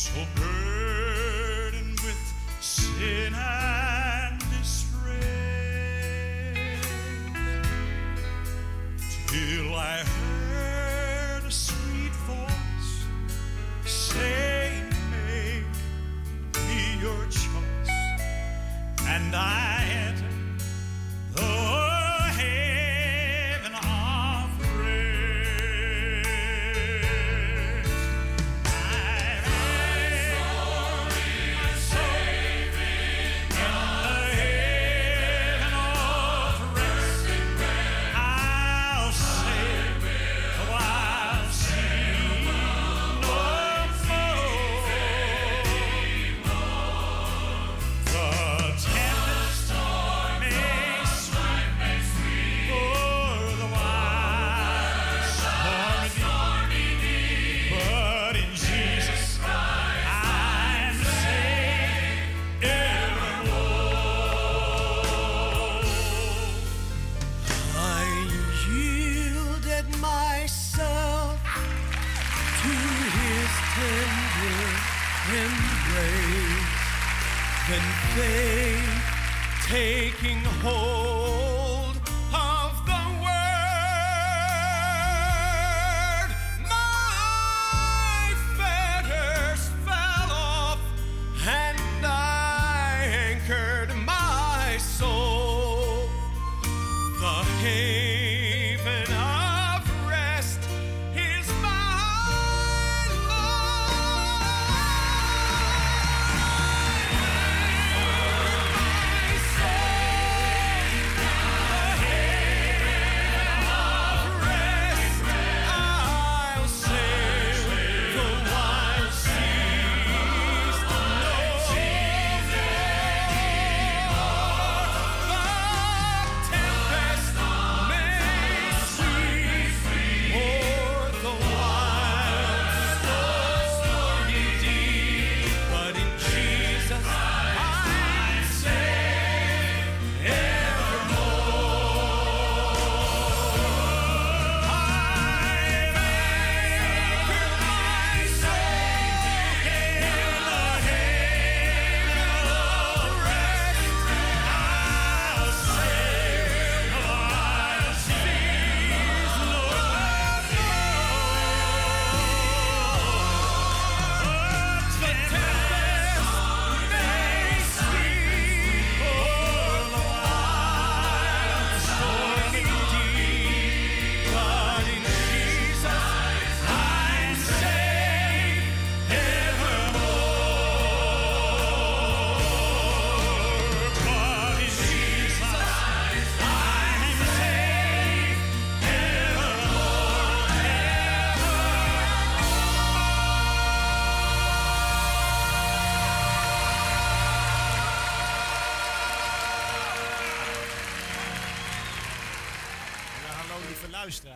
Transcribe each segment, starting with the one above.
so burdened with sin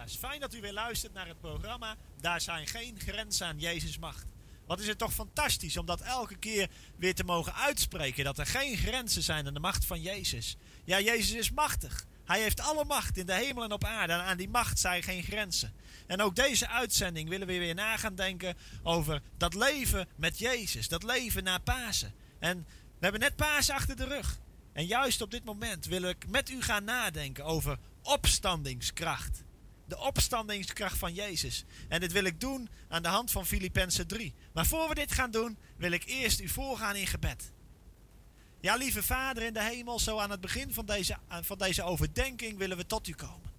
luisteraars. Fijn dat u weer luistert naar het programma Daar zijn geen grenzen aan Jezus macht. Wat is het toch fantastisch om dat elke keer weer te mogen uitspreken. Dat er geen grenzen zijn aan de macht van Jezus. Ja, Jezus is machtig. Hij heeft alle macht in de hemel en op aarde. En aan die macht zijn geen grenzen. En ook deze uitzending willen we weer na gaan denken over dat leven met Jezus. Dat leven na Pasen. En we hebben net Pasen achter de rug. En juist op dit moment wil ik met u gaan nadenken over opstandingskracht. De opstandingskracht van Jezus. En dit wil ik doen aan de hand van Filippenzen 3. Maar voor we dit gaan doen, wil ik eerst u voorgaan in gebed. Ja, lieve Vader in de hemel, zo aan het begin van deze, van deze overdenking willen we tot u komen.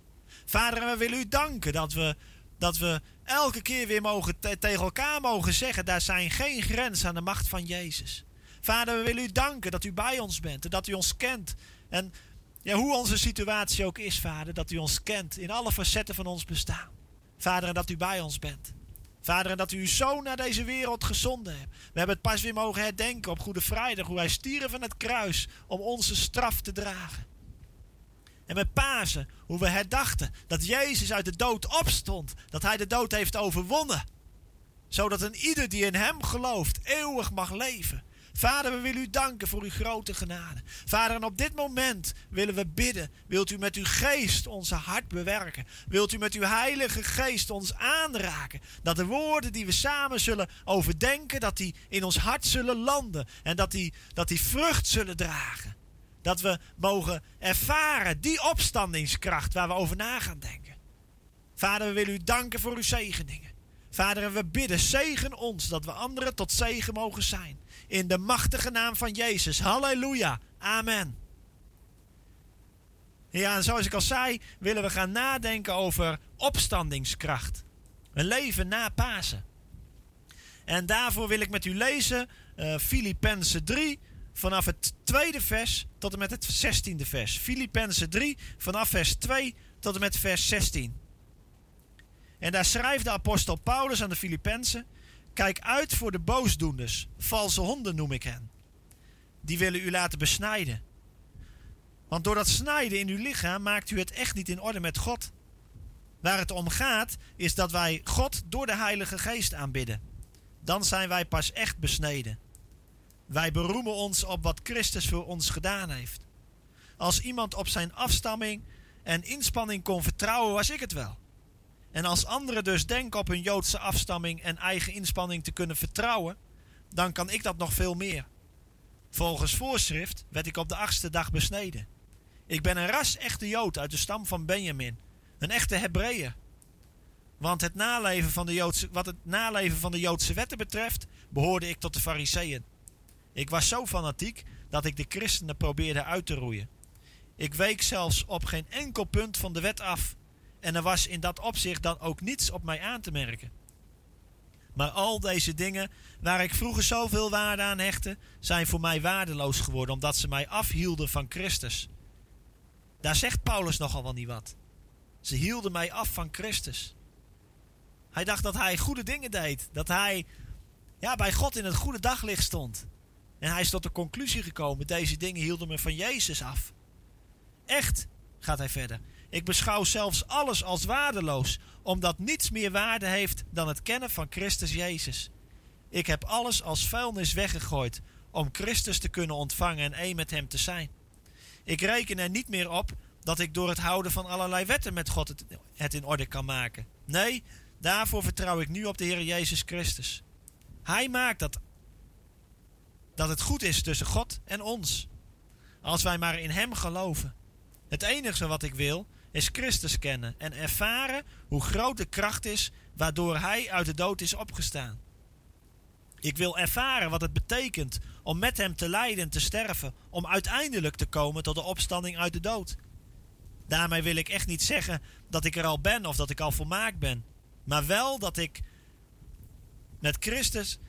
Vader, we willen u danken dat we, dat we elke keer weer mogen te- tegen elkaar mogen zeggen: daar zijn geen grenzen aan de macht van Jezus. Vader, we willen u danken dat u bij ons bent en dat u ons kent. En ja, hoe onze situatie ook is, Vader, dat u ons kent in alle facetten van ons bestaan. Vader, en dat u bij ons bent. Vader, en dat u uw zoon naar deze wereld gezonden hebt. We hebben het pas weer mogen herdenken op Goede Vrijdag, hoe hij stierf van het kruis om onze straf te dragen. En met Pasen, hoe we herdachten dat Jezus uit de dood opstond, dat hij de dood heeft overwonnen. Zodat een ieder die in hem gelooft eeuwig mag leven. Vader, we willen u danken voor uw grote genade. Vader, en op dit moment willen we bidden. Wilt u met uw geest onze hart bewerken? Wilt u met uw heilige geest ons aanraken? Dat de woorden die we samen zullen overdenken, dat die in ons hart zullen landen. En dat die, dat die vrucht zullen dragen. Dat we mogen ervaren die opstandingskracht waar we over na gaan denken. Vader, we willen u danken voor uw zegeningen. Vader, en we bidden, zegen ons dat we anderen tot zegen mogen zijn. In de machtige naam van Jezus. Halleluja. Amen. Ja, en zoals ik al zei, willen we gaan nadenken over opstandingskracht. Een leven na Pasen. En daarvoor wil ik met u lezen uh, Filippenzen 3, vanaf het tweede vers tot en met het zestiende vers. Filippenzen 3, vanaf vers 2 tot en met vers 16. En daar schrijft de apostel Paulus aan de Filippenzen: Kijk uit voor de boosdoeners, valse honden noem ik hen. Die willen u laten besnijden. Want door dat snijden in uw lichaam maakt u het echt niet in orde met God. Waar het om gaat, is dat wij God door de Heilige Geest aanbidden. Dan zijn wij pas echt besneden. Wij beroemen ons op wat Christus voor ons gedaan heeft. Als iemand op zijn afstamming en inspanning kon vertrouwen, was ik het wel. En als anderen dus denken op hun Joodse afstamming en eigen inspanning te kunnen vertrouwen, dan kan ik dat nog veel meer. Volgens voorschrift werd ik op de achtste dag besneden. Ik ben een ras-echte Jood uit de stam van Benjamin, een echte Hebreeër. Want het naleven van de Joodse, wat het naleven van de Joodse wetten betreft, behoorde ik tot de Fariseeën. Ik was zo fanatiek dat ik de christenen probeerde uit te roeien. Ik week zelfs op geen enkel punt van de wet af en er was in dat opzicht dan ook niets op mij aan te merken. Maar al deze dingen waar ik vroeger zoveel waarde aan hechtte, zijn voor mij waardeloos geworden omdat ze mij afhielden van Christus. Daar zegt Paulus nogal wel niet wat. Ze hielden mij af van Christus. Hij dacht dat hij goede dingen deed, dat hij ja, bij God in het goede daglicht stond. En hij is tot de conclusie gekomen: deze dingen hielden me van Jezus af. Echt, gaat hij verder. Ik beschouw zelfs alles als waardeloos, omdat niets meer waarde heeft dan het kennen van Christus Jezus. Ik heb alles als vuilnis weggegooid om Christus te kunnen ontvangen en één met Hem te zijn. Ik reken er niet meer op dat ik door het houden van allerlei wetten met God het, in orde kan maken. Nee, daarvoor vertrouw ik nu op de Heer Jezus Christus. Hij maakt dat, dat het goed is tussen God en ons. Als wij maar in Hem geloven. Het enige wat ik wil is Christus kennen en ervaren hoe groot de kracht is waardoor Hij uit de dood is opgestaan. Ik wil ervaren wat het betekent om met Hem te lijden en te sterven, om uiteindelijk te komen tot de opstanding uit de dood. Daarmee wil ik echt niet zeggen dat ik er al ben of dat ik al volmaakt ben, maar wel dat ik met Christus,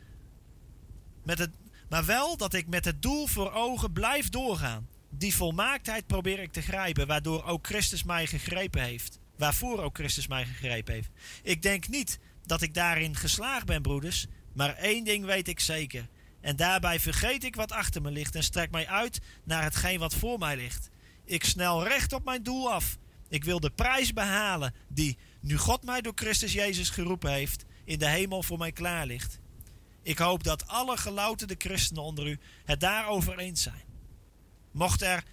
met het, maar wel dat ik met het doel voor ogen blijf doorgaan die volmaaktheid probeer ik te grijpen, waardoor ook Christus mij gegrepen heeft. Waarvoor ook Christus mij gegrepen heeft. Ik denk niet dat ik daarin geslaagd ben, broeders, maar één ding weet ik zeker. En daarbij vergeet ik wat achter me ligt en strek mij uit naar hetgeen wat voor mij ligt. Ik snel recht op mijn doel af. Ik wil de prijs behalen die, nu God mij door Christus Jezus geroepen heeft, in de hemel voor mij klaar ligt. Ik hoop dat alle gelouterde christenen onder u het daarover eens zijn. Mocht er,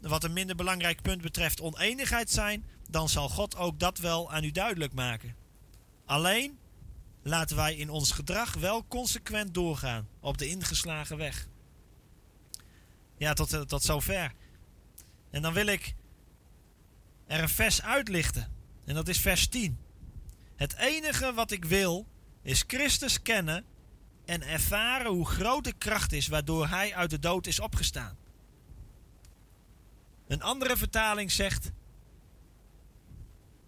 wat een minder belangrijk punt betreft, oneenigheid zijn, dan zal God ook dat wel aan u duidelijk maken. Alleen laten wij in ons gedrag wel consequent doorgaan op de ingeslagen weg. Ja, tot, eh, tot zover. En dan wil ik er een vers uitlichten. En dat is vers 10. Het enige wat ik wil is Christus kennen en ervaren hoe groot de kracht is waardoor Hij uit de dood is opgestaan. Een andere vertaling zegt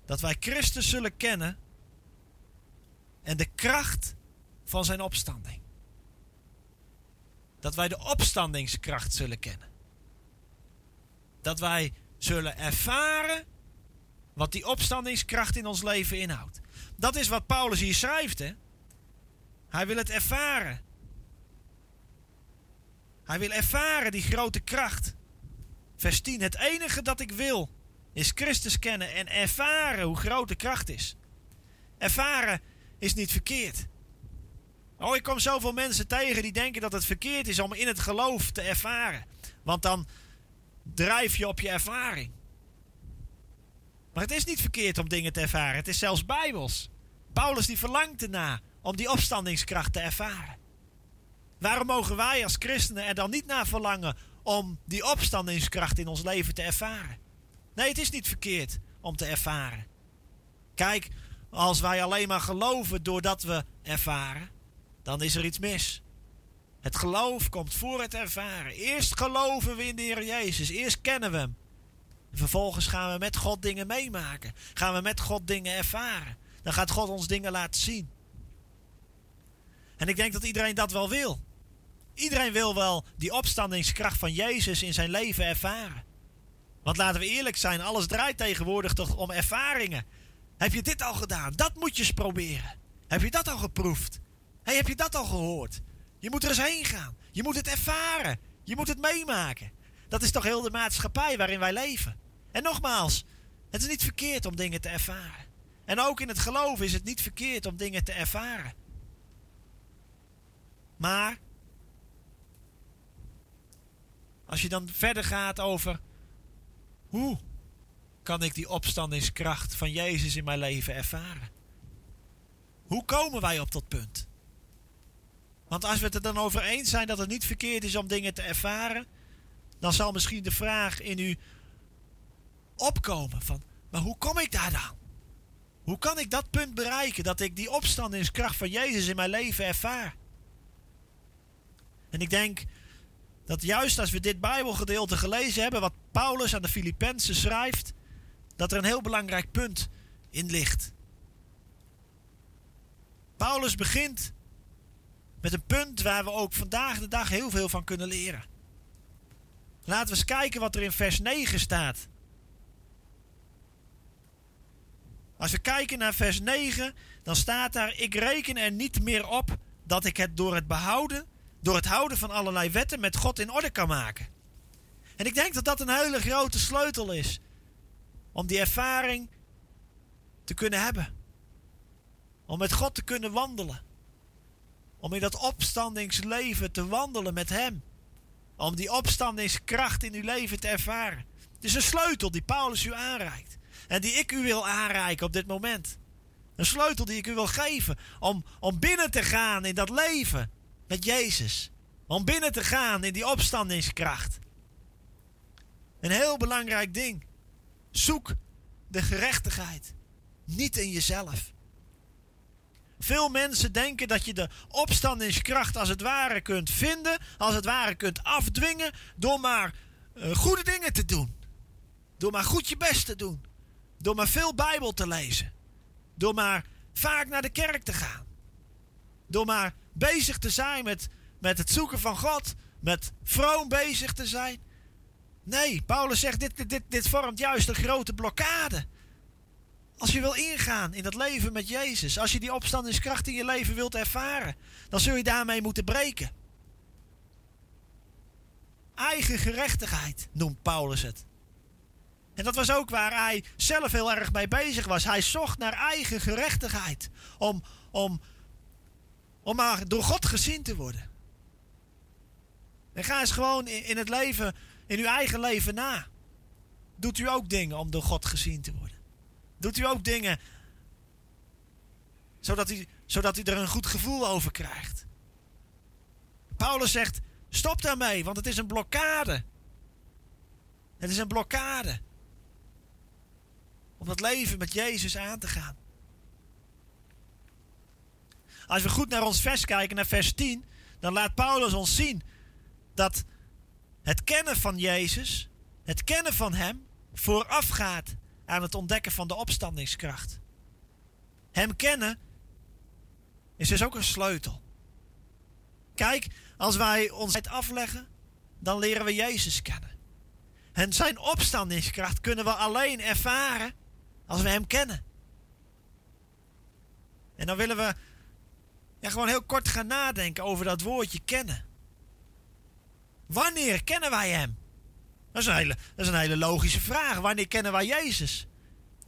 dat wij Christus zullen kennen en de kracht van zijn opstanding. Dat wij de opstandingskracht zullen kennen. Dat wij zullen ervaren wat die opstandingskracht in ons leven inhoudt. Dat is wat Paulus hier schrijft. Hè? Hij wil het ervaren. Hij wil ervaren die grote kracht. Vers 10. Het enige dat ik wil is Christus kennen en ervaren hoe groot de kracht is. Ervaren is niet verkeerd. Oh, ik kom zoveel mensen tegen die denken dat het verkeerd is om in het geloof te ervaren. Want dan drijf je op je ervaring. Maar het is niet verkeerd om dingen te ervaren. Het is zelfs bijbels. Paulus die verlangt erna om die opstandingskracht te ervaren. Waarom mogen wij als christenen er dan niet naar verlangen om die opstandingskracht in ons leven te ervaren? Nee, het is niet verkeerd om te ervaren. Kijk, als wij alleen maar geloven doordat we ervaren, dan is er iets mis. Het geloof komt voor het ervaren. Eerst geloven we in de Heer Jezus. Eerst kennen we Hem. vervolgens gaan we met God dingen meemaken. Gaan we met God dingen ervaren. Dan gaat God ons dingen laten zien. En ik denk dat iedereen dat wel wil. Iedereen wil wel die opstandingskracht van Jezus in zijn leven ervaren. Want laten we eerlijk zijn, alles draait tegenwoordig toch om ervaringen. Heb je dit al gedaan? Dat moet je eens proberen. Heb je dat al geproefd? Hey, heb je dat al gehoord? Je moet er eens heen gaan. Je moet het ervaren. Je moet het meemaken. Dat is toch heel de maatschappij waarin wij leven. En nogmaals, het is niet verkeerd om dingen te ervaren. En ook in het geloof is het niet verkeerd om dingen te ervaren. Maar als je dan verder gaat over hoe kan ik die opstandingskracht van Jezus in mijn leven ervaren? Hoe komen wij op dat punt? Want als we het er dan over eens zijn dat het niet verkeerd is om dingen te ervaren, dan zal misschien de vraag in u opkomen van, maar hoe kom ik daar dan? Hoe kan ik dat punt bereiken dat ik die opstandingskracht van Jezus in mijn leven ervaar? En ik denk dat juist als we dit Bijbelgedeelte gelezen hebben, wat Paulus aan de Filippenzen schrijft, dat er een heel belangrijk punt in ligt. Paulus begint met een punt waar we ook vandaag de dag heel veel van kunnen leren. Laten we eens kijken wat er in vers 9 staat. Als we kijken naar vers 9, dan staat daar: Ik reken er niet meer op dat ik het door het behouden, door het houden van allerlei wetten met God in orde kan maken. En ik denk dat dat een hele grote sleutel is om die ervaring te kunnen hebben. Om met God te kunnen wandelen. Om in dat opstandingsleven te wandelen met Hem. Om die opstandingskracht in uw leven te ervaren. Het is een sleutel die Paulus u aanreikt. En die ik u wil aanreiken op dit moment. Een sleutel die ik u wil geven om, om binnen te gaan in dat leven met Jezus. Om binnen te gaan in die opstandingskracht. Een heel belangrijk ding. Zoek de gerechtigheid. Niet in jezelf. Veel mensen denken dat je de opstandingskracht als het ware kunt vinden, als het ware kunt afdwingen, door maar uh, goede dingen te doen. Door maar goed je best te doen. Door maar veel Bijbel te lezen. Door maar vaak naar de kerk te gaan. Door maar bezig te zijn met, met het zoeken van God. Met vroom bezig te zijn. Nee, Paulus zegt, dit, dit, dit vormt juist een grote blokkade. Als je wil ingaan in dat leven met Jezus, als je die opstandingskracht in je leven wilt ervaren, dan zul je daarmee moeten breken. Eigen gerechtigheid noemt Paulus het. En dat was ook waar hij zelf heel erg mee bezig was. Hij zocht naar eigen gerechtigheid. Om, om, om maar door God gezien te worden. En ga eens gewoon in het leven, in uw eigen leven na. Doet u ook dingen om door God gezien te worden? Doet u ook dingen zodat u, zodat u er een goed gevoel over krijgt? Paulus zegt: stop daarmee, want het is een blokkade. Het is een blokkade. Om dat leven met Jezus aan te gaan. Als we goed naar ons vers kijken, naar vers 10, dan laat Paulus ons zien dat het kennen van Jezus, het kennen van Hem, voorafgaat aan het ontdekken van de opstandingskracht. Hem kennen is dus ook een sleutel. Kijk, als wij ons het afleggen, dan leren we Jezus kennen. En zijn opstandingskracht kunnen we alleen ervaren als we Hem kennen. En dan willen we ja, gewoon heel kort gaan nadenken over dat woordje kennen. Wanneer kennen wij Hem? Dat is, een hele, dat is een hele logische vraag. Wanneer kennen wij Jezus?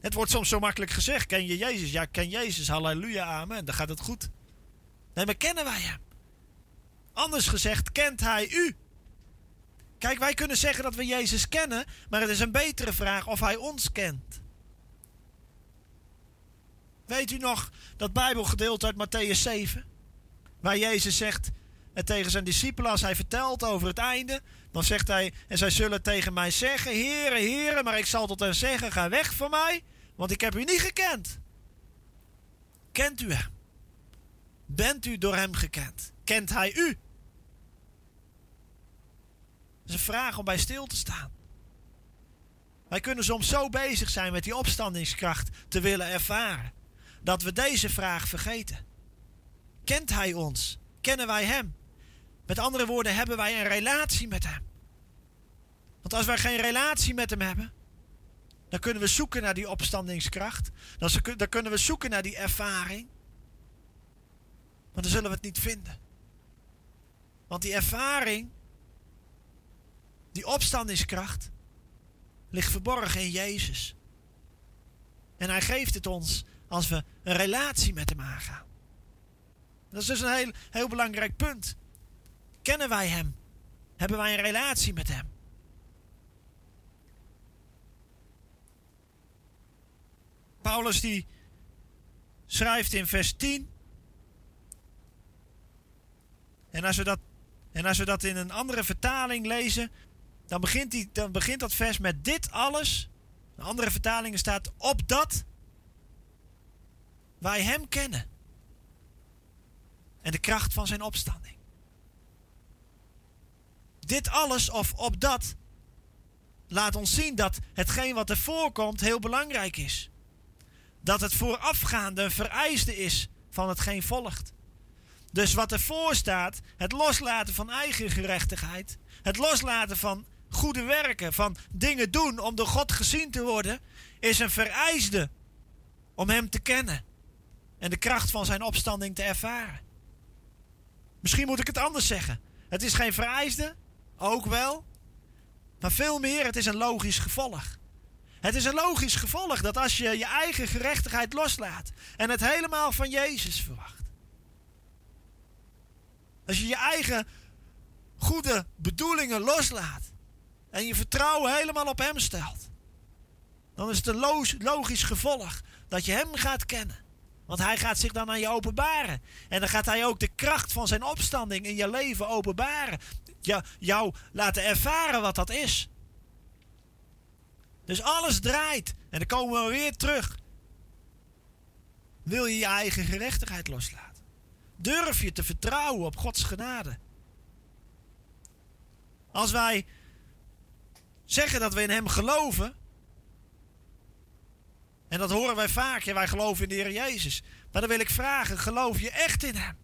Het wordt soms zo makkelijk gezegd. Ken je Jezus? Ja, ken Jezus. Halleluja, amen. Dan gaat het goed. Nee, maar kennen wij hem? Anders gezegd, kent hij u? Kijk, wij kunnen zeggen dat we Jezus kennen, maar het is een betere vraag of hij ons kent. Weet u nog dat Bijbelgedeelte uit Matthäus 7? Waar Jezus zegt en tegen zijn discipelen, als hij vertelt over het einde, dan zegt hij: En zij zullen tegen mij zeggen: Heren, heren, maar ik zal tot hen zeggen: Ga weg van mij, want ik heb u niet gekend. Kent u hem? Bent u door hem gekend? Kent hij u? Dat is een vraag om bij stil te staan. Wij kunnen soms zo bezig zijn met die opstandingskracht te willen ervaren, dat we deze vraag vergeten. Kent hij ons? Kennen wij hem? Met andere woorden, hebben wij een relatie met hem? Want als wij geen relatie met hem hebben, dan kunnen we zoeken naar die opstandingskracht. Dan, kunnen we zoeken naar die ervaring. Maar dan zullen we het niet vinden. Want die ervaring, die opstandingskracht, ligt verborgen in Jezus. En hij geeft het ons als we een relatie met hem aangaan. Dat is dus een heel, heel belangrijk punt. Kennen wij hem? Hebben wij een relatie met hem? Paulus die schrijft in vers 10. En als we dat, en als we dat in een andere vertaling lezen, dan begint, die, dan begint dat vers met dit alles. In andere vertalingen staat opdat wij hem kennen. En de kracht van zijn opstanding. Dit alles of opdat laat ons zien dat hetgeen wat er voorkomt heel belangrijk is dat het voorafgaande een vereiste is van hetgeen volgt. Dus wat ervoor staat, het loslaten van eigen gerechtigheid, het loslaten van goede werken, van dingen doen om door God gezien te worden, is een vereiste om Hem te kennen en de kracht van Zijn opstanding te ervaren. Misschien moet ik het anders zeggen. Het is geen vereiste, ook wel, maar veel meer, het is een logisch gevolg. Het is een logisch gevolg dat als je je eigen gerechtigheid loslaat en het helemaal van Jezus verwacht. Als je je eigen goede bedoelingen loslaat en je vertrouwen helemaal op Hem stelt, dan is het een logisch gevolg dat je Hem gaat kennen. Want Hij gaat zich dan aan je openbaren. En dan gaat Hij ook de kracht van Zijn opstanding in je leven openbaren. jou laten ervaren wat dat is. Dus alles draait. En dan komen we weer terug. Wil je je eigen gerechtigheid loslaten? Durf je te vertrouwen op Gods genade? Als wij zeggen dat we in Hem geloven. En dat horen wij vaak. Ja, wij geloven in de Heer Jezus. Maar dan wil ik vragen: geloof je echt in Hem?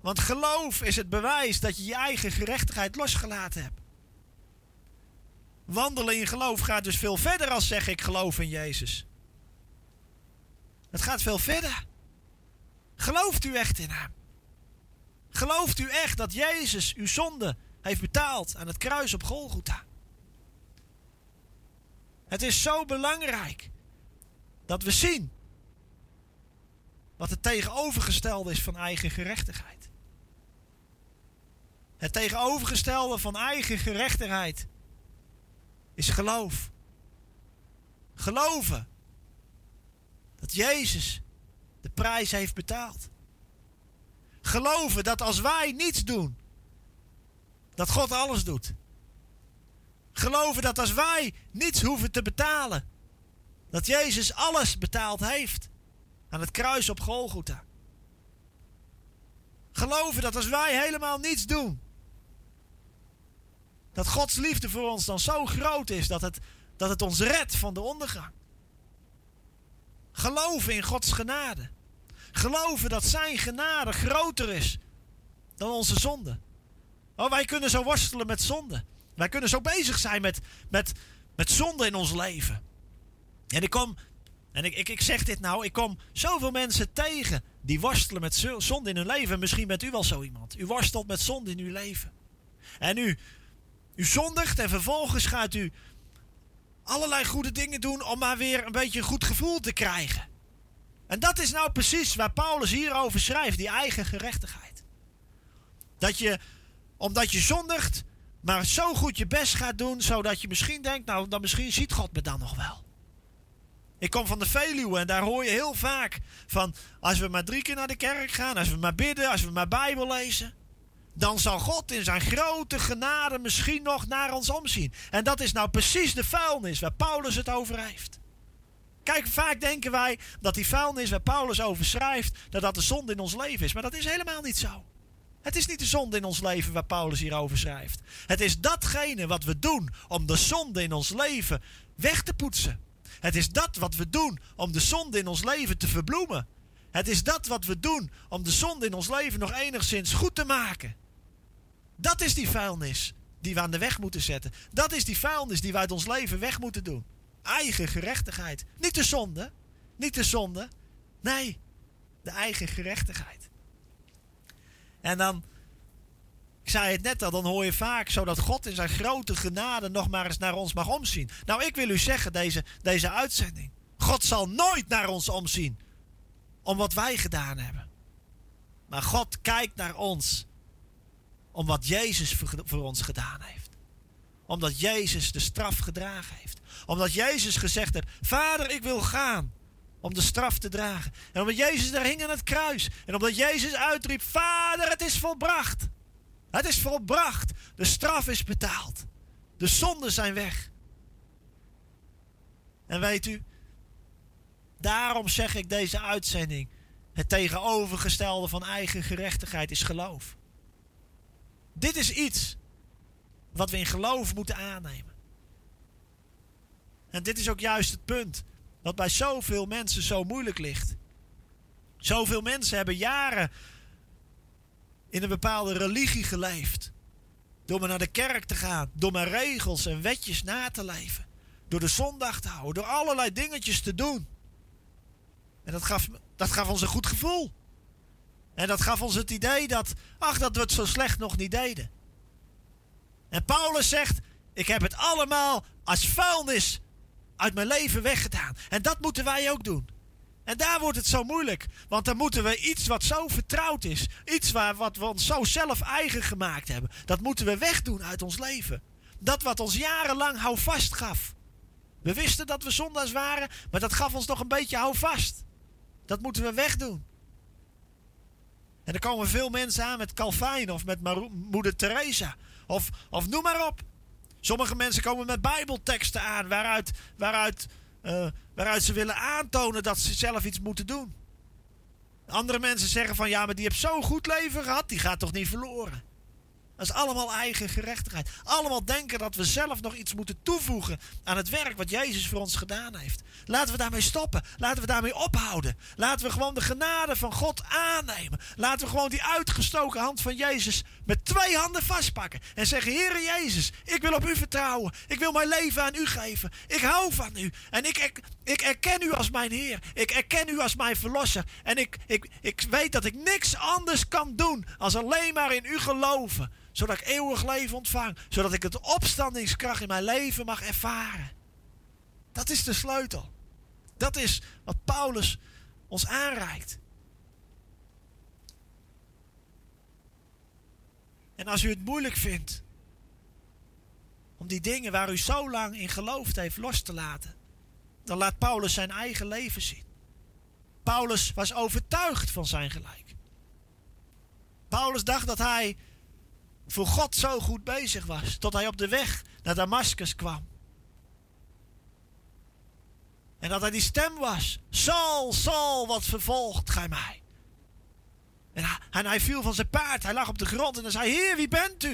Want geloof is het bewijs dat je je eigen gerechtigheid losgelaten hebt. Wandelen in geloof gaat dus veel verder als zeggen ik geloof in Jezus. Het gaat veel verder. Gelooft u echt in Hem? Gelooft u echt dat Jezus uw zonde heeft betaald aan het kruis op Golgotha? Het is zo belangrijk dat we zien wat het tegenovergestelde is van eigen gerechtigheid. Het tegenovergestelde van eigen gerechtigheid is geloof. Geloven dat Jezus de prijs heeft betaald. Geloven dat als wij niets doen, dat God alles doet. Geloven dat als wij niets hoeven te betalen, dat Jezus alles betaald heeft aan het kruis op Golgotha. Geloven dat als wij helemaal niets doen, dat Gods liefde voor ons dan zo groot is dat het, dat het ons redt van de ondergang. Geloven in Gods genade. Geloven dat Zijn genade groter is dan onze zonde. Oh, wij kunnen zo worstelen met zonde. Wij kunnen zo bezig zijn met, met, met zonde in ons leven. En ik kom, en ik, ik, ik zeg dit nou, ik kom zoveel mensen tegen die worstelen met zonde in hun leven. Misschien bent u wel zo iemand. U worstelt met zonde in uw leven. En u, u zondigt en vervolgens gaat u allerlei goede dingen doen om maar weer een beetje een goed gevoel te krijgen. En dat is nou precies waar Paulus hierover schrijft, die eigen gerechtigheid. Dat je, omdat je zondigt, maar zo goed je best gaat doen, zodat je misschien denkt, nou, dan misschien ziet God me dan nog wel. Ik kom van de Veluwe en daar hoor je heel vaak van, als we maar drie keer naar de kerk gaan, als we maar bidden, als we maar Bijbel lezen, dan zal God in zijn grote genade misschien nog naar ons omzien. En dat is nou precies de vuilnis waar Paulus het over heeft. Kijk, vaak denken wij dat die vuilnis waar Paulus over schrijft, dat dat de zonde in ons leven is. Maar dat is helemaal niet zo. Het is niet de zonde in ons leven waar Paulus hierover schrijft. Het is datgene wat we doen om de zonde in ons leven weg te poetsen. Het is dat wat we doen om de zonde in ons leven te verbloemen. Het is dat wat we doen om de zonde in ons leven nog enigszins goed te maken. Dat is die vuilnis die we aan de weg moeten zetten. Dat is die vuilnis die we uit ons leven weg moeten doen. Eigen gerechtigheid. Niet de zonde. Niet de zonde. Nee, de eigen gerechtigheid. En dan, ik zei het net al, dan hoor je vaak zo dat God in zijn grote genade nog maar eens naar ons mag omzien. Nou, ik wil u zeggen, deze, deze uitzending. God zal nooit naar ons omzien om wat wij gedaan hebben. Maar God kijkt naar ons om wat Jezus voor ons gedaan heeft. Omdat Jezus de straf gedragen heeft. Omdat Jezus gezegd heeft: Vader, ik wil gaan om de straf te dragen. En omdat Jezus daar hing aan het kruis. En omdat Jezus uitriep: Vader, het is volbracht. Het is volbracht. De straf is betaald. De zonden zijn weg. En weet u, daarom zeg ik deze uitzending: het tegenovergestelde van eigen gerechtigheid is geloof. Dit is iets wat we in geloof moeten aannemen. En dit is ook juist het punt wat bij zoveel mensen zo moeilijk ligt. Zoveel mensen hebben jaren in een bepaalde religie geleefd. Door maar naar de kerk te gaan, door maar regels en wetjes na te leven. Door de zondag te houden, door allerlei dingetjes te doen. En dat gaf, dat gaf ons een goed gevoel. En dat gaf ons het idee dat, ach, dat we het zo slecht nog niet deden. En Paulus zegt, ik heb het allemaal als vuilnis uit mijn leven weggedaan. En dat moeten wij ook doen. En daar wordt het zo moeilijk. Want dan moeten we iets wat zo vertrouwd is, iets waar, wat we ons zo zelf eigen gemaakt hebben, dat moeten we wegdoen uit ons leven. Dat wat ons jarenlang houvast gaf. We wisten dat we zondags waren, maar dat gaf ons nog een beetje houvast. Dat moeten we wegdoen. En er komen veel mensen aan met Calvijn of met moeder Teresa. Of, of noem maar op. Sommige mensen komen met bijbelteksten aan waaruit, waaruit, uh, waaruit ze willen aantonen dat ze zelf iets moeten doen. Andere mensen zeggen van ja, maar die heeft zo'n goed leven gehad, die gaat toch niet verloren. Dat is allemaal eigen gerechtigheid. Allemaal denken dat we zelf nog iets moeten toevoegen aan het werk wat Jezus voor ons gedaan heeft. Laten we daarmee stoppen. Laten we daarmee ophouden. Laten we gewoon de genade van God aannemen. Laten we gewoon die uitgestoken hand van Jezus met twee handen vastpakken. En zeggen: Heere Jezus, ik wil op u vertrouwen. Ik wil mijn leven aan u geven. Ik hou van u. En ik, ik erken u als mijn Heer. Ik erken u als mijn verlosser. En ik, ik, ik weet dat ik niks anders kan doen als alleen maar in u geloven zodat ik eeuwig leven ontvang. Zodat ik het opstandingskracht in mijn leven mag ervaren. Dat is de sleutel. Dat is wat Paulus ons aanreikt. En als u het moeilijk vindt om die dingen waar u zo lang in geloofd heeft los te laten, dan laat Paulus zijn eigen leven zien. Paulus was overtuigd van zijn gelijk. Paulus dacht dat hij voor God zo goed bezig was. Tot hij op de weg naar Damascus kwam. En dat hij die stem was. Saul, Saul, wat vervolgt gij mij? En hij, en hij viel van zijn paard. Hij lag op de grond en hij zei, Heer, wie bent u?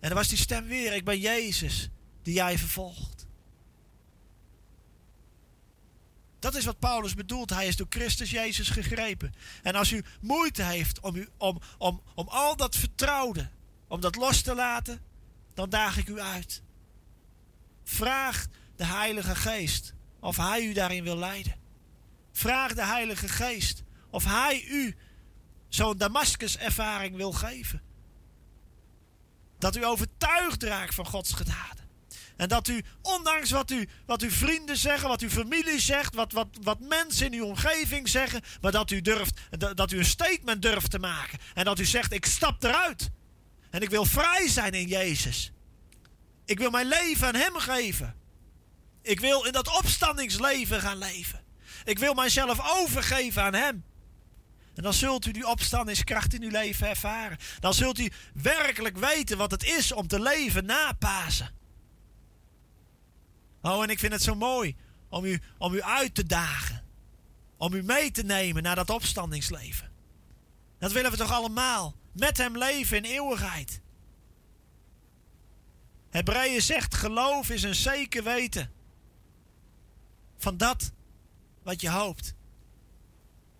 En dan was die stem weer, ik ben Jezus, die jij vervolgt. Dat is wat Paulus bedoelt. Hij is door Christus Jezus gegrepen. En als u moeite heeft om, u, om, om, om al dat vertrouwde om dat los te laten, dan daag ik u uit. Vraag de Heilige Geest of Hij u daarin wil leiden. Vraag de Heilige Geest of Hij u zo'n Damascus-ervaring wil geven. Dat u overtuigd raakt van Gods genade. En dat u, ondanks wat, u, wat uw vrienden zeggen, wat uw familie zegt, wat, wat, wat mensen in uw omgeving zeggen, maar dat u, durft, dat, u een statement durft te maken. En dat u zegt, ik stap eruit. En ik wil vrij zijn in Jezus. Ik wil mijn leven aan Hem geven. Ik wil in dat opstandingsleven gaan leven. Ik wil mijzelf overgeven aan Hem. En dan zult u die opstandingskracht in uw leven ervaren. Dan zult u werkelijk weten wat het is om te leven na Pasen. Oh, en ik vind het zo mooi om u, om u uit te dagen. Om u mee te nemen naar dat opstandingsleven. Dat willen we toch allemaal. Met hem leven in eeuwigheid. Hebreeën zegt: geloof is een zeker weten. Van dat wat je hoopt.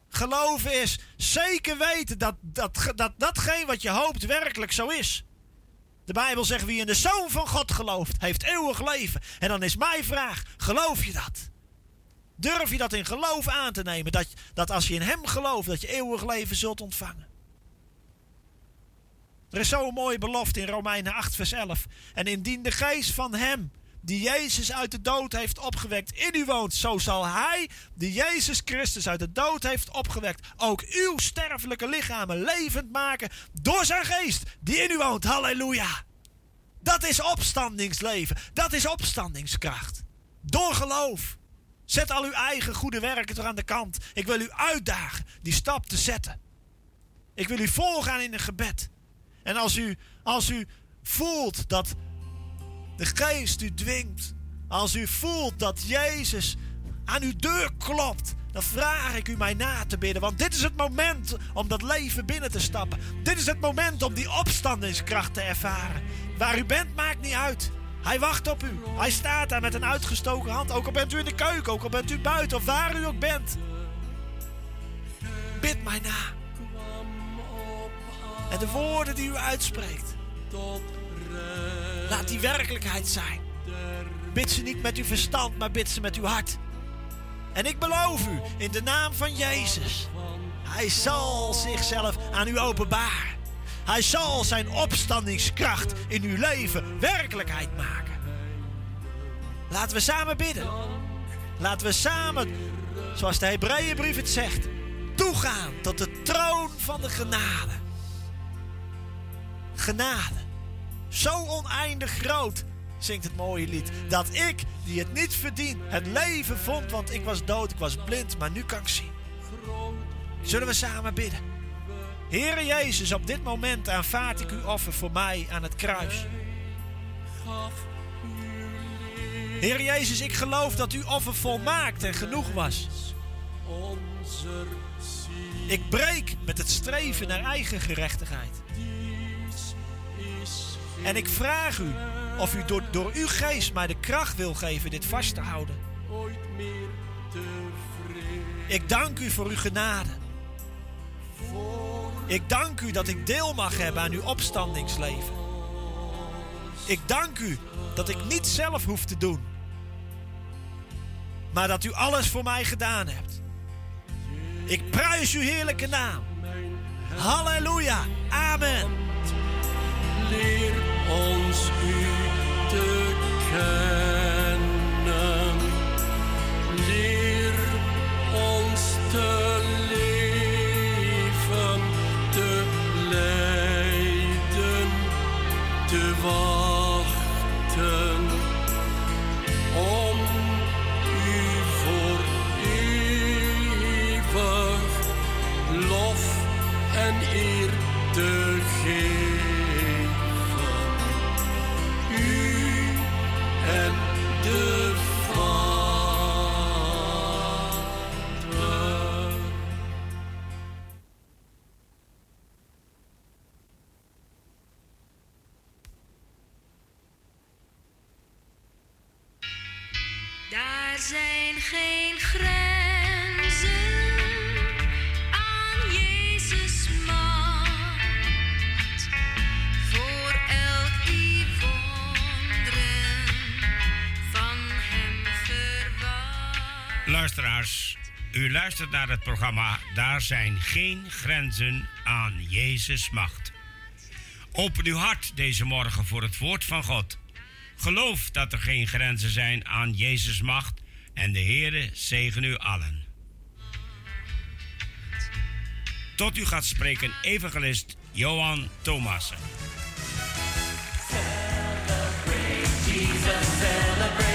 Geloven is zeker weten dat, dat, dat datgene wat je hoopt werkelijk zo is. De Bijbel zegt wie in de Zoon van God gelooft, heeft eeuwig leven. En dan is mijn vraag, geloof je dat? Durf je dat in geloof aan te nemen? Dat, dat als je in Hem gelooft, dat je eeuwig leven zult ontvangen. Er is zo'n mooie belofte in Romeinen 8 vers 11. En indien de geest van Hem die Jezus uit de dood heeft opgewekt in u woont, zo zal Hij, die Jezus Christus uit de dood heeft opgewekt, ook uw sterfelijke lichamen levend maken door zijn geest die in u woont. Halleluja! Dat is opstandingsleven. Dat is opstandingskracht. Door geloof. Zet al uw eigen goede werken toch aan de kant. Ik wil u uitdagen die stap te zetten. Ik wil u voorgaan in een gebed. En als u, als u voelt dat de geest u dwingt. Als u voelt dat Jezus aan uw deur klopt, dan vraag ik u mij na te bidden. Want dit is het moment om dat leven binnen te stappen. Dit is het moment om die opstandingskracht te ervaren. Waar u bent, maakt niet uit. Hij wacht op u. Hij staat daar met een uitgestoken hand. Ook al bent u in de keuken, ook al bent u buiten of waar u ook bent. Bid mij na. En de woorden die u uitspreekt. Laat die werkelijkheid zijn. Bid ze niet met uw verstand, maar bid ze met uw hart. En ik beloof u, in de naam van Jezus, Hij zal zichzelf aan u openbaren. Hij zal zijn opstandingskracht in uw leven werkelijkheid maken. Laten we samen bidden. Laten we samen, zoals de Hebreeënbrief het zegt, toegaan tot de troon van de genade. Genade. Zo oneindig groot, zingt het mooie lied. Dat ik, die het niet verdien, het leven vond. Want ik was dood, ik was blind, maar nu kan ik zien. Zullen we samen bidden? Heere Jezus, op dit moment aanvaard ik uw offer voor mij aan het kruis. Heer Jezus, ik geloof dat uw offer volmaakt en genoeg was. Ik breek met het streven naar eigen gerechtigheid. En ik vraag u of u door, door uw geest mij de kracht wil geven dit vast te houden. Ik dank u voor uw genade. Ik dank u dat ik deel mag hebben aan uw opstandingsleven. Ik dank u dat ik niet zelf hoef te doen. Maar dat u alles voor mij gedaan hebt. Ik prijs uw heerlijke naam. Halleluja. Amen. Ons u te kennen. Daar zijn geen grenzen aan Jezus macht. Voor elk die wonderen van hem verwacht. Luisteraars, u luistert naar het programma Daar zijn geen grenzen aan Jezus macht. Open uw hart deze morgen voor het woord van God. Geloof dat er geen grenzen zijn aan Jezus' macht en de Heere zegen u allen. Tot u gaat spreken evangelist Johan Thomassen. He is risen.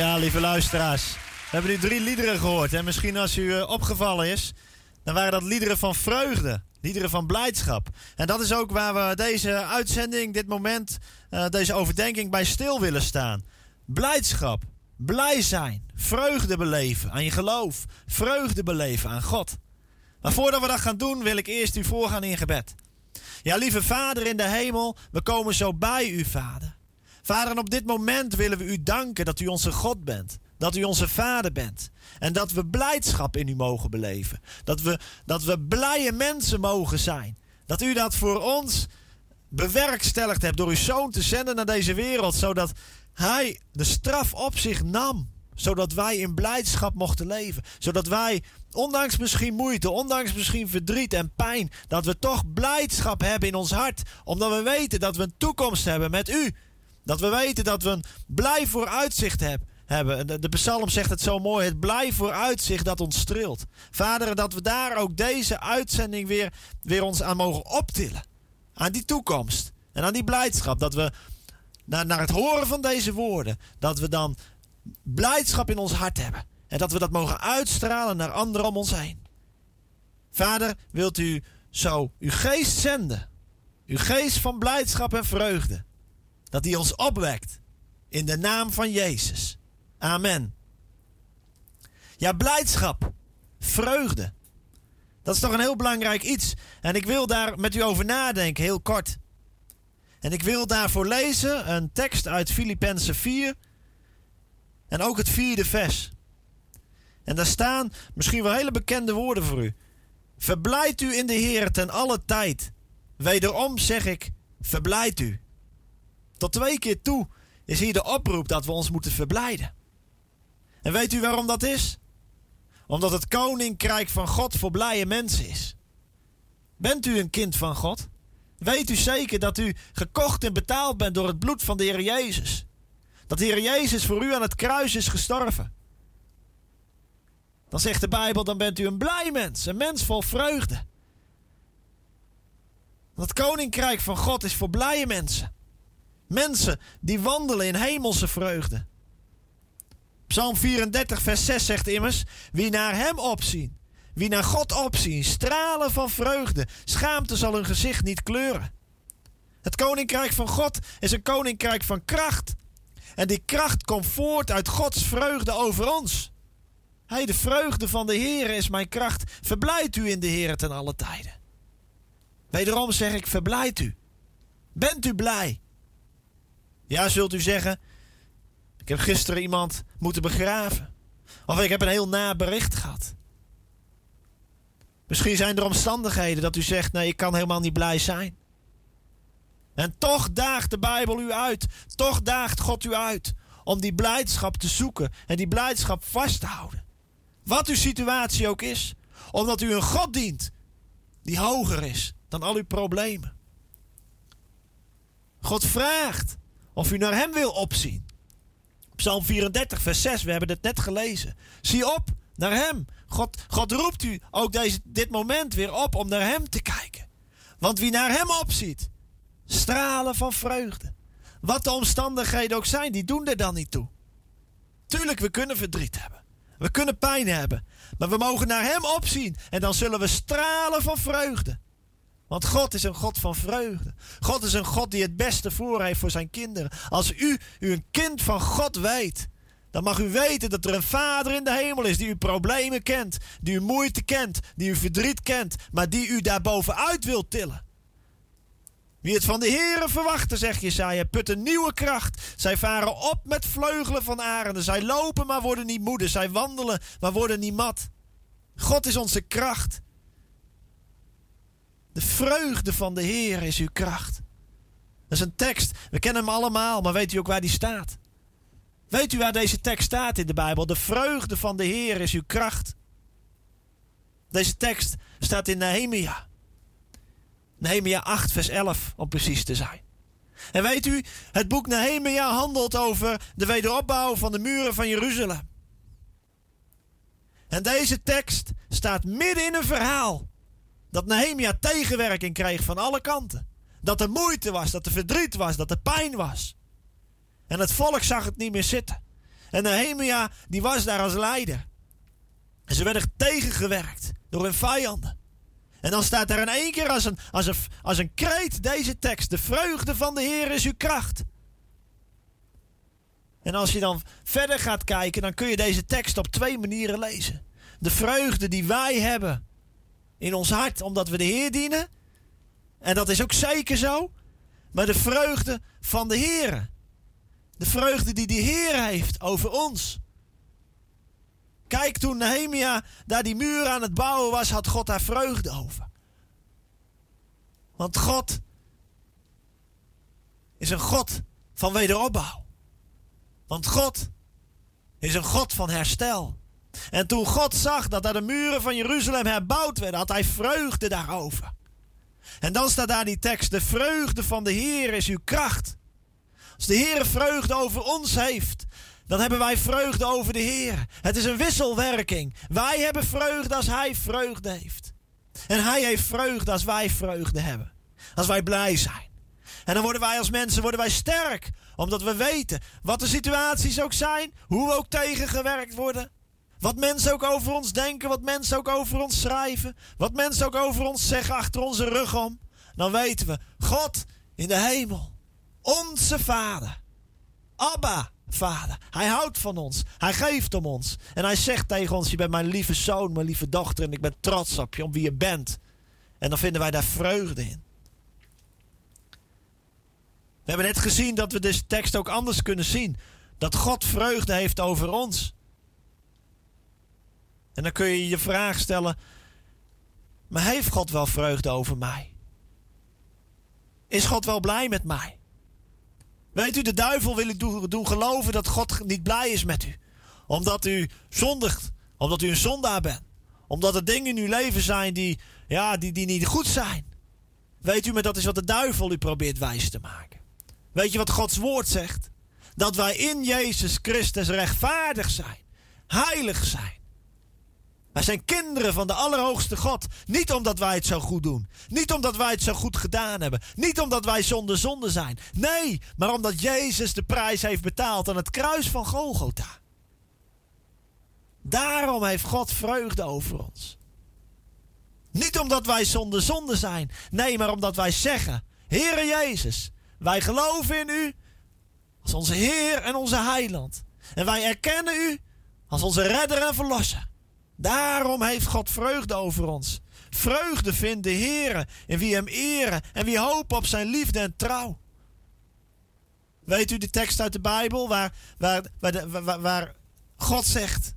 Ja, lieve luisteraars. We hebben nu drie liederen gehoord. En misschien als u eh, opgevallen is, dan waren dat liederen van vreugde. Liederen van blijdschap. En dat is ook waar we deze uitzending, dit moment, eh, deze overdenking bij stil willen staan. Blijdschap. Blij zijn. Vreugde beleven aan je geloof. Vreugde beleven aan God. Maar voordat we dat gaan doen, wil ik eerst u voorgaan in gebed. Ja, lieve Vader in de hemel, we komen zo bij u, Vader. Vader, en op dit moment willen we u danken dat u onze God bent. Dat u onze Vader bent. En dat we blijdschap in u mogen beleven. Dat we, dat we blije mensen mogen zijn. Dat u dat voor ons bewerkstelligd hebt door uw zoon te zenden naar deze wereld. Zodat hij de straf op zich nam. Zodat wij in blijdschap mochten leven. Zodat wij, ondanks misschien moeite, ondanks misschien verdriet en pijn, dat we toch blijdschap hebben in ons hart. Omdat we weten dat we een toekomst hebben met u. Dat we weten dat we een blij vooruitzicht heb, hebben. De, psalm zegt het zo mooi: het blij vooruitzicht dat ons streelt. Vader, dat we daar ook deze uitzending weer, weer ons aan mogen optillen. Aan die toekomst en aan die blijdschap. Dat we naar, naar het horen van deze woorden, dat we dan blijdschap in ons hart hebben. En dat we dat mogen uitstralen naar anderen om ons heen. Vader, wilt u zo uw geest zenden? Uw geest van blijdschap en vreugde. Dat die ons opwekt. In de naam van Jezus. Amen. Ja, blijdschap. Vreugde. Dat is toch een heel belangrijk iets. En ik wil daar met u over nadenken, heel kort. En ik wil daarvoor lezen een tekst uit Filippenzen 4. En ook het vierde vers. En daar staan misschien wel hele bekende woorden voor u. Verblijd u in de Heer ten alle tijd. Wederom zeg ik, verblijd u. Tot twee keer toe is hier de oproep dat we ons moeten verblijden. En weet u waarom dat is? Omdat het koninkrijk van God voor blije mensen is. Bent u een kind van God? Weet u zeker dat u gekocht en betaald bent door het bloed van de Heer Jezus? Dat de Heer Jezus voor u aan het kruis is gestorven. Dan zegt de Bijbel, dan bent u een blij mens, een mens vol vreugde. Het koninkrijk van God is voor blije mensen. Mensen die wandelen in hemelse vreugde. Psalm 34, vers 6 zegt immers: Wie naar Hem opzien, wie naar God opzien, stralen van vreugde, schaamte zal hun gezicht niet kleuren. Het koninkrijk van God is een koninkrijk van kracht. En die kracht komt voort uit Gods vreugde over ons. Hij, de vreugde van de Heer is mijn kracht. Verblijd u in de Heer ten alle tijden. Wederom zeg ik, verblijd u. Bent u blij? Ja, zult u zeggen, ik heb gisteren iemand moeten begraven. Of ik heb een heel na bericht gehad. Misschien zijn er omstandigheden dat u zegt, nee, ik kan helemaal niet blij zijn. En toch daagt de Bijbel u uit. Toch daagt God u uit om die blijdschap te zoeken en die blijdschap vast te houden. Wat uw situatie ook is, omdat u een God dient die hoger is dan al uw problemen. God vraagt of u naar Hem wil opzien. Psalm 34, vers 6, we hebben het net gelezen. Zie op naar Hem. God, God roept u ook deze, dit moment weer op om naar Hem te kijken. Want wie naar Hem opziet, stralen van vreugde. Wat de omstandigheden ook zijn, die doen er dan niet toe. Tuurlijk, we kunnen verdriet hebben. We kunnen pijn hebben. Maar we mogen naar Hem opzien. En dan zullen we stralen van vreugde. Want God is een God van vreugde. God is een God die het beste voor heeft voor zijn kinderen. Als u, u een kind van God weet, dan mag u weten dat er een Vader in de hemel is die uw problemen kent, die uw moeite kent, die uw verdriet kent, maar die u daarbovenuit wil tillen. Wie het van de Heere verwachten, zegt Jesaja, put een nieuwe kracht. Zij varen op met vleugelen van arenden. Zij lopen, maar worden niet moede. Zij wandelen, maar worden niet mat. God is onze kracht. De vreugde van de Heer is uw kracht. Dat is een tekst. We kennen hem allemaal, maar weet u ook waar die staat? Weet u waar deze tekst staat in de Bijbel? De vreugde van de Heer is uw kracht. Deze tekst staat in Nehemia. Nehemia 8, vers 11, om precies te zijn. En weet u, het boek Nehemia handelt over de wederopbouw van de muren van Jeruzalem. En deze tekst staat midden in een verhaal dat Nehemia tegenwerking kreeg van alle kanten. Dat er moeite was, dat er verdriet was, dat er pijn was. En het volk zag het niet meer zitten. En Nehemia, die was daar als leider. En ze werden tegengewerkt door hun vijanden. En dan staat er in één keer als een, als, een, als een kreet deze tekst. De vreugde van de Heer is uw kracht. En als je dan verder gaat kijken, dan kun je deze tekst op twee manieren lezen. De vreugde die wij hebben in ons hart, omdat we de Heer dienen. En dat is ook zeker zo. Maar de vreugde van de Heer. De vreugde die de Heer heeft over ons. Kijk, toen Nehemia daar die muur aan het bouwen was, had God daar vreugde over. Want God is een God van wederopbouw. Want God is een God van herstel. En toen God zag dat daar de muren van Jeruzalem herbouwd werden, had hij vreugde daarover. En dan staat daar die tekst: De vreugde van de Heer is uw kracht. Als de Heer vreugde over ons heeft, dan hebben wij vreugde over de Heer. Het is een wisselwerking. Wij hebben vreugde als Hij vreugde heeft. En Hij heeft vreugde als wij vreugde hebben. Als wij blij zijn. En dan worden wij als mensen worden wij sterk. Omdat we weten wat de situaties ook zijn. Hoe we ook tegengewerkt worden. Wat mensen ook over ons denken. Wat mensen ook over ons schrijven. Wat mensen ook over ons zeggen achter onze rug om. Dan weten we. God in de hemel. Onze Vader. Abba. Vader. Hij houdt van ons. Hij geeft om ons. En hij zegt tegen ons: Je bent mijn lieve zoon, mijn lieve dochter. En ik ben trots op je, om wie je bent. En dan vinden wij daar vreugde in. We hebben net gezien dat we deze tekst ook anders kunnen zien. Dat God vreugde heeft over ons. En dan kun je je vraag stellen: Maar heeft God wel vreugde over mij? Is God wel blij met mij? Weet u, de duivel wil u doen geloven dat God niet blij is met u. Omdat u zondigt. Omdat u een zondaar bent. Omdat er dingen in uw leven zijn die, ja, die, die niet goed zijn. Weet u, maar dat is wat de duivel u probeert wijs te maken. Weet je wat Gods woord zegt? Dat wij in Jezus Christus rechtvaardig zijn. Heilig zijn. Wij zijn kinderen van de Allerhoogste God. Niet omdat wij het zo goed doen. Niet omdat wij het zo goed gedaan hebben. Niet omdat wij zonder zonde zijn. Nee, maar omdat Jezus de prijs heeft betaald aan het kruis van Golgotha. Daarom heeft God vreugde over ons. Niet omdat wij zonder zonde zijn. Nee, maar omdat wij zeggen: Heere Jezus, wij geloven in U als onze Heer en onze Heiland. En wij erkennen U als onze redder en verlosser. Daarom heeft God vreugde over ons. Vreugde vindt de Heer in wie hem eren en wie hopen op zijn liefde en trouw. Weet u de tekst uit de Bijbel waar, waar, waar God zegt,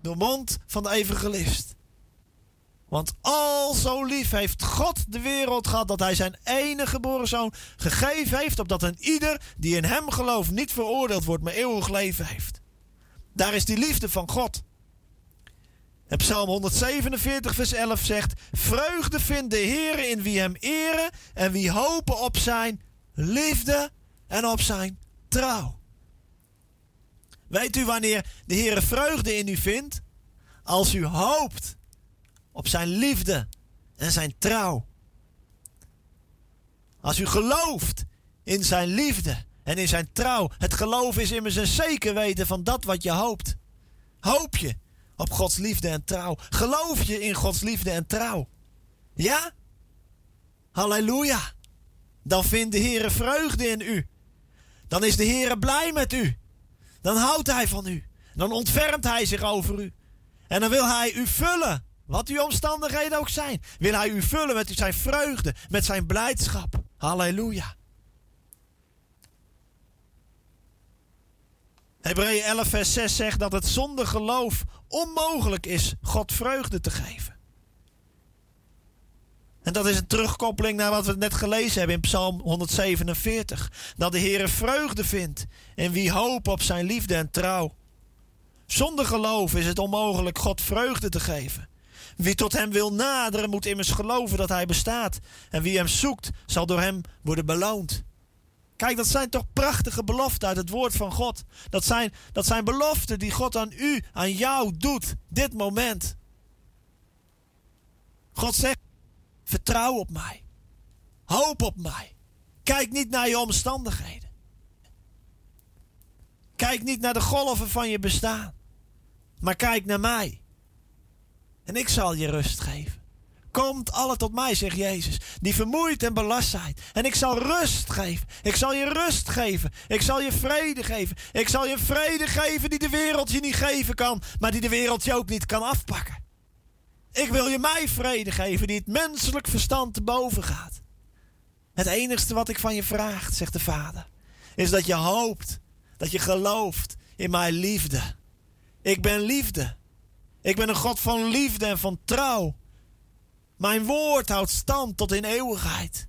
door mond van de evangelist. Want al zo lief heeft God de wereld gehad dat hij zijn enige geboren zoon gegeven heeft, opdat een ieder die in hem gelooft niet veroordeeld wordt, maar eeuwig leven heeft. Daar is die liefde van God. Psalm 147, vers 11 zegt: Vreugde vindt de Heer in wie hem eren en wie hopen op zijn liefde en op zijn trouw. Weet u wanneer de Heer vreugde in u vindt? Als u hoopt op zijn liefde en zijn trouw. Als u gelooft in zijn liefde en in zijn trouw. Het geloof is immers een zeker weten van dat wat je hoopt. Hoop je op Gods liefde en trouw? Geloof je in Gods liefde en trouw? Ja? Halleluja. Dan vindt de Heer vreugde in u. Dan is de Heer blij met u. Dan houdt Hij van u. Dan ontfermt Hij zich over u. En dan wil Hij u vullen. Wat uw omstandigheden ook zijn. Wil Hij u vullen met zijn vreugde. Met zijn blijdschap. Halleluja. Hebreeën 11 vers 6 zegt dat het zonder geloof onmogelijk is God vreugde te geven. En dat is een terugkoppeling naar wat we net gelezen hebben in Psalm 147. Dat de Heer vreugde vindt in wie hoop op zijn liefde en trouw. Zonder geloof is het onmogelijk God vreugde te geven. Wie tot hem wil naderen moet immers geloven dat hij bestaat. En wie hem zoekt zal door hem worden beloond. Kijk, dat zijn toch prachtige beloften uit het woord van God. Dat zijn, dat zijn beloften die God aan u, aan jou doet, dit moment. God zegt, vertrouw op mij. Hoop op mij. Kijk niet naar je omstandigheden. Kijk niet naar de golven van je bestaan, maar kijk naar mij. En ik zal je rust geven. Komt alle tot mij, zegt Jezus, die vermoeid en belast zijn. En ik zal rust geven. Ik zal je rust geven. Ik zal je vrede geven. Ik zal je vrede geven die de wereld je niet geven kan, maar die de wereld je ook niet kan afpakken. Ik wil je mij vrede geven die het menselijk verstand te boven gaat. Het enigste wat ik van je vraag, zegt de Vader, is dat je hoopt, dat je gelooft in mijn liefde. Ik ben liefde. Ik ben een God van liefde en van trouw. Mijn woord houdt stand tot in eeuwigheid.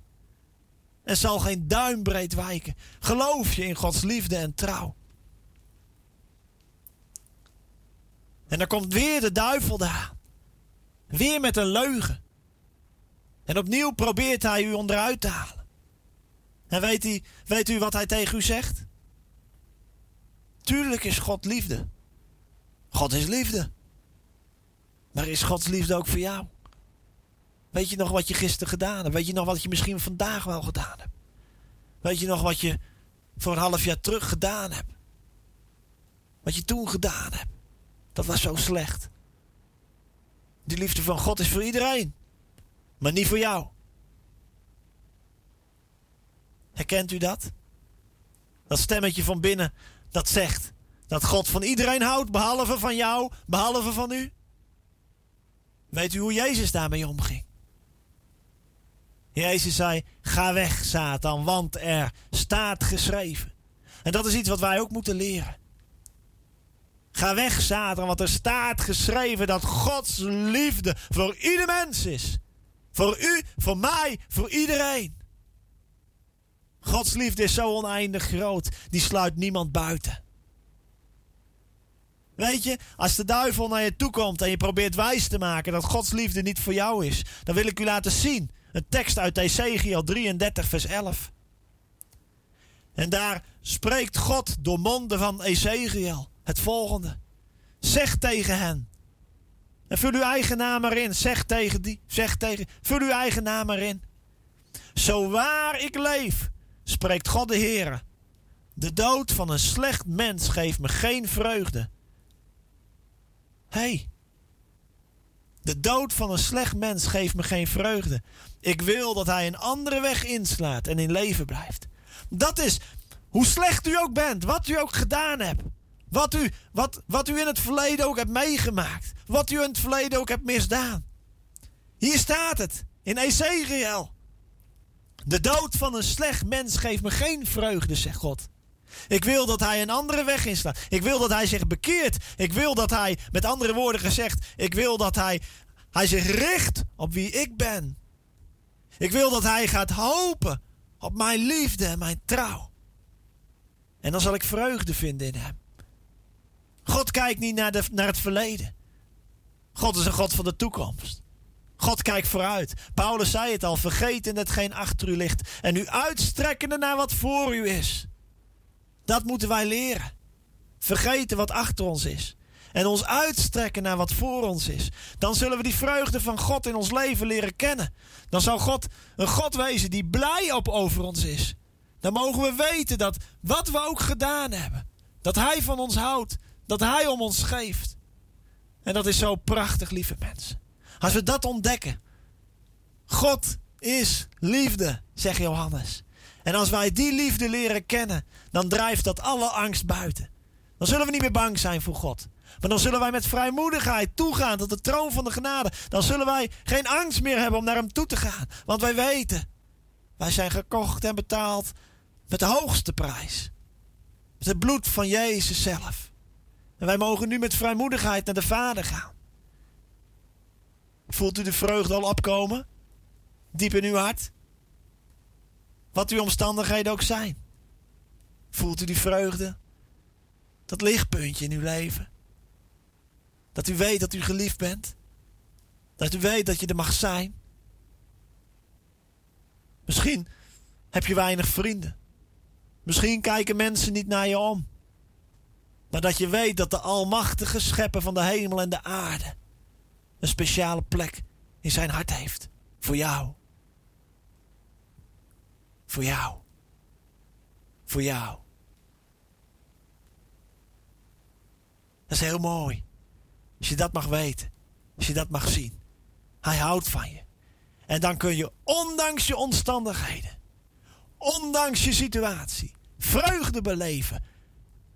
En zal geen duimbreed wijken. Geloof je in Gods liefde en trouw. En dan komt weer de duivel daar. Weer met een leugen. En opnieuw probeert hij u onderuit te halen. En weet u, weet u wat hij tegen u zegt? Tuurlijk is God liefde. God is liefde. Maar is Gods liefde ook voor jou? Weet je nog wat je gisteren gedaan hebt? Weet je nog wat je misschien vandaag wel gedaan hebt? Weet je nog wat je voor een half jaar terug gedaan hebt? Wat je toen gedaan hebt? Dat was zo slecht. Die liefde van God is voor iedereen, maar niet voor jou. Herkent u dat? Dat stemmetje van binnen dat zegt dat God van iedereen houdt, behalve van jou, behalve van u. Weet u hoe Jezus daarmee omging? Jezus zei: Ga weg, Satan, want er staat geschreven. En dat is iets wat wij ook moeten leren. Ga weg, Satan, want er staat geschreven dat Gods liefde voor ieder mens is. Voor u, voor mij, voor iedereen. Gods liefde is zo oneindig groot, die sluit niemand buiten. Weet je, als de duivel naar je toe komt en je probeert wijs te maken dat Gods liefde niet voor jou is, dan wil ik u laten zien. Een tekst uit Ezekiel 33, vers 11. En daar spreekt God door monden van Ezekiel het volgende. Zeg tegen hen. En vul uw eigen naam erin. Zeg tegen die. Zeg tegen. Vul uw eigen naam erin. Zo waar ik leef, spreekt God de Heer. De dood van een slecht mens geeft me geen vreugde. Hé. Hey, de dood van een slecht mens geeft me geen vreugde. Ik wil dat hij een andere weg inslaat en in leven blijft. Dat is hoe slecht u ook bent, wat u ook gedaan hebt. Wat u, wat, wat u in het verleden ook hebt meegemaakt. Wat u in het verleden ook hebt misdaan. Hier staat het in Ezekiel. De dood van een slecht mens geeft me geen vreugde, zegt God. Ik wil dat hij een andere weg inslaat. Ik wil dat hij zich bekeert. Ik wil dat hij, met andere woorden gezegd, ik wil dat hij, hij zich richt op wie ik ben. Ik wil dat hij gaat hopen op mijn liefde en mijn trouw. En dan zal ik vreugde vinden in hem. God kijkt niet naar, de, naar het verleden. God is een God van de toekomst. God kijkt vooruit. Paulus zei het al: vergeten hetgeen achter u ligt. En u uitstrekkende naar wat voor u is. Dat moeten wij leren. Vergeten wat achter ons is. En ons uitstrekken naar wat voor ons is. Dan zullen we die vreugde van God in ons leven leren kennen. Dan zal God een God wezen die blij op over ons is. Dan mogen we weten dat wat we ook gedaan hebben, dat Hij van ons houdt, dat Hij om ons geeft. En dat is zo prachtig, lieve mensen. Als we dat ontdekken. God is liefde, zegt Johannes. En als wij die liefde leren kennen, dan drijft dat alle angst buiten. Dan zullen we niet meer bang zijn voor God. Maar dan zullen wij met vrijmoedigheid toegaan tot de troon van de genade. Dan zullen wij geen angst meer hebben om naar Hem toe te gaan. Want wij weten, wij zijn gekocht en betaald met de hoogste prijs. Met het bloed van Jezus zelf. En wij mogen nu met vrijmoedigheid naar de Vader gaan. Voelt u de vreugde al opkomen? Diep in uw hart? Wat uw omstandigheden ook zijn. Voelt u die vreugde? Dat lichtpuntje in uw leven. Dat u weet dat u geliefd bent. Dat u weet dat je er mag zijn. Misschien heb je weinig vrienden. Misschien kijken mensen niet naar je om. Maar dat je weet dat de Almachtige Schepper van de hemel en de aarde een speciale plek in zijn hart heeft. Voor jou. Voor jou. Voor jou. Dat is heel mooi. Als je dat mag weten. Als je dat mag zien. Hij houdt van je. En dan kun je, ondanks je omstandigheden, ondanks je situatie, vreugde beleven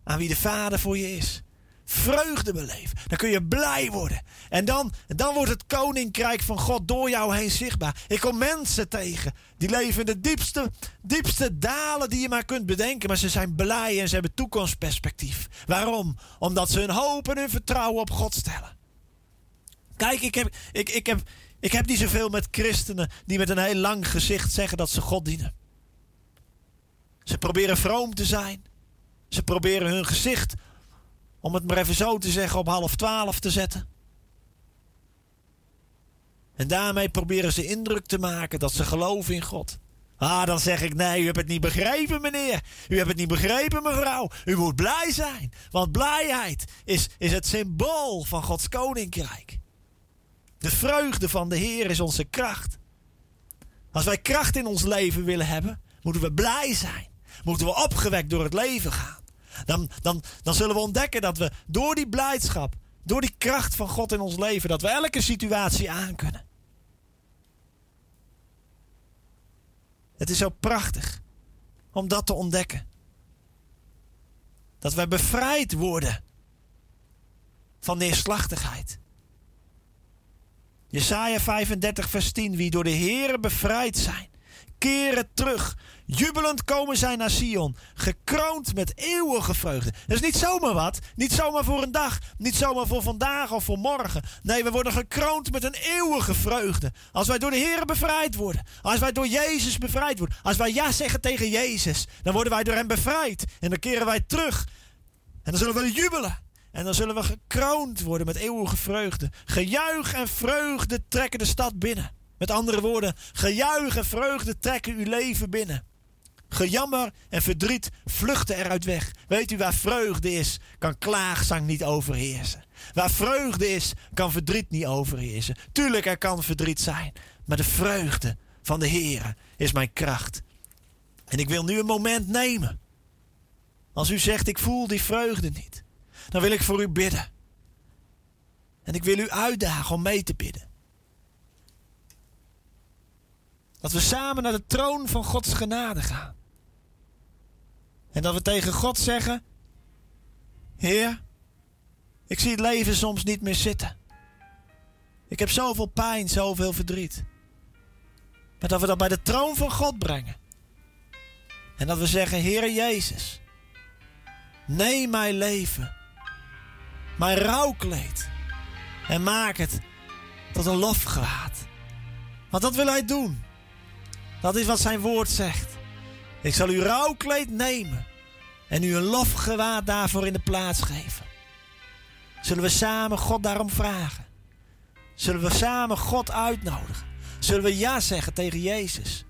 aan wie de Vader voor je is. Vreugde beleven. Dan kun je blij worden. En dan, dan wordt het koninkrijk van God door jou heen zichtbaar. Ik kom mensen tegen. Die leven in de diepste, diepste dalen die je maar kunt bedenken. Maar ze zijn blij en ze hebben toekomstperspectief. Waarom? Omdat ze hun hoop en hun vertrouwen op God stellen. Kijk, ik heb, ik, ik heb, ik heb niet zoveel met christenen die met een heel lang gezicht zeggen dat ze God dienen. Ze proberen vroom te zijn. Ze proberen hun gezicht, om het maar even zo te zeggen, op half twaalf te zetten. En daarmee proberen ze indruk te maken dat ze geloven in God. Ah, dan zeg ik nee, u hebt het niet begrepen, meneer. U hebt het niet begrepen, mevrouw. U moet blij zijn. Want blijheid is, is het symbool van Gods koninkrijk. De vreugde van de Heer is onze kracht. Als wij kracht in ons leven willen hebben, moeten we blij zijn. Moeten we opgewekt door het leven gaan. Dan, dan, dan zullen we ontdekken dat we door die blijdschap, door die kracht van God in ons leven, dat we elke situatie aankunnen. Het is zo prachtig om dat te ontdekken. Dat wij bevrijd worden van neerslachtigheid. Jesaja 35 vers 10. Wie door de Heere bevrijd zijn, keren terug. Jubelend komen zij naar Sion, gekroond met eeuwige vreugde. Dat is niet zomaar wat, niet zomaar voor een dag, niet zomaar voor vandaag of voor morgen. Nee, we worden gekroond met een eeuwige vreugde. Als wij door de Heer bevrijd worden, als wij door Jezus bevrijd worden, als wij ja zeggen tegen Jezus, dan worden wij door Hem bevrijd. En dan keren wij terug. En dan zullen we jubelen. En dan zullen we gekroond worden met eeuwige vreugde. Gejuich en vreugde trekken de stad binnen. Met andere woorden, gejuich en vreugde trekken uw leven binnen. Gejammer en verdriet vluchten eruit weg. Weet u waar vreugde is, kan klaagzang niet overheersen. Waar vreugde is, kan verdriet niet overheersen. Tuurlijk, er kan verdriet zijn. Maar de vreugde van de Heer is mijn kracht. En ik wil nu een moment nemen. Als u zegt, ik voel die vreugde niet. Dan wil ik voor u bidden. En ik wil u uitdagen om mee te bidden. Dat we samen naar de troon van Gods genade gaan. En dat we tegen God zeggen: Heer, ik zie het leven soms niet meer zitten. Ik heb zoveel pijn, zoveel verdriet. Maar dat we dat bij de troon van God brengen. En dat we zeggen: Heer Jezus, neem mijn leven, mijn rouwkleed, en maak het tot een lofgewaad. Want dat wil Hij doen. Dat is wat zijn woord zegt. Ik zal uw rouwkleed nemen en u een lofgewaad daarvoor in de plaats geven. Zullen we samen God daarom vragen? Zullen we samen God uitnodigen? Zullen we ja zeggen tegen Jezus?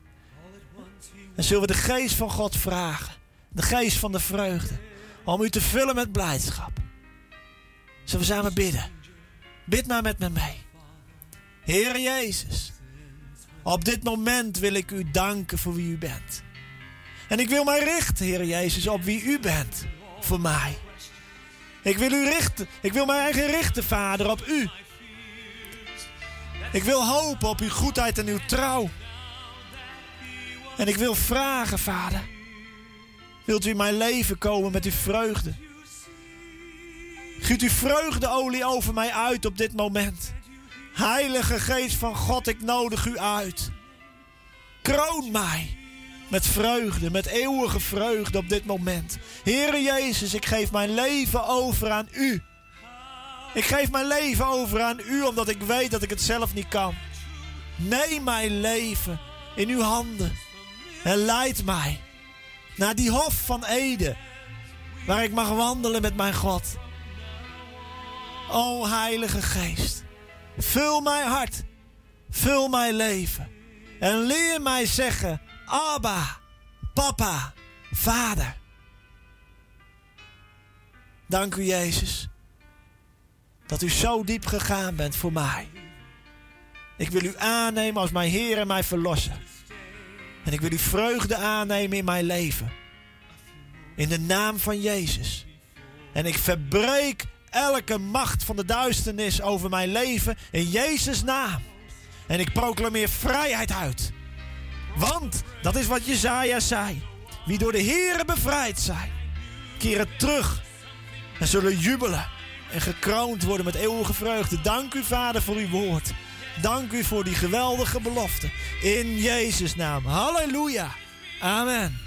En zullen we de geest van God vragen, de geest van de vreugde, om u te vullen met blijdschap? Zullen we samen bidden? Bid maar met me mee. Heer Jezus, op dit moment wil ik u danken voor wie u bent. En ik wil mij richten, Heer Jezus, op wie u bent voor mij. Ik wil u richten. Ik wil mijn eigen richten, Vader, op u. Ik wil hopen op uw goedheid en uw trouw. En ik wil vragen, Vader. Wilt u in mijn leven komen met uw vreugde? Giet uw vreugdeolie over mij uit op dit moment. Heilige Geest van God, ik nodig u uit. Kroon mij met vreugde, met eeuwige vreugde op dit moment. Heere Jezus, ik geef mijn leven over aan u. Ik geef mijn leven over aan u omdat ik weet dat ik het zelf niet kan. Neem mijn leven in uw handen en leid mij naar die hof van Ede, waar ik mag wandelen met mijn God. O Heilige Geest, vul mijn hart, vul mijn leven en leer mij zeggen: Abba, Papa, Vader. Dank u, Jezus, dat u zo diep gegaan bent voor mij. Ik wil u aannemen als mijn Heer en mijn Verlosser. En ik wil u vreugde aannemen in mijn leven. In de naam van Jezus. En ik verbreek elke macht van de duisternis over mijn leven in Jezus' naam. En ik proclameer vrijheid uit. Want dat is wat Jezaja zei. Wie door de Here bevrijd zijn, keren terug en zullen jubelen en gekroond worden met eeuwige vreugde. Dank u, Vader, voor uw woord. Dank u voor die geweldige belofte. In Jezus' naam. Halleluja. Amen.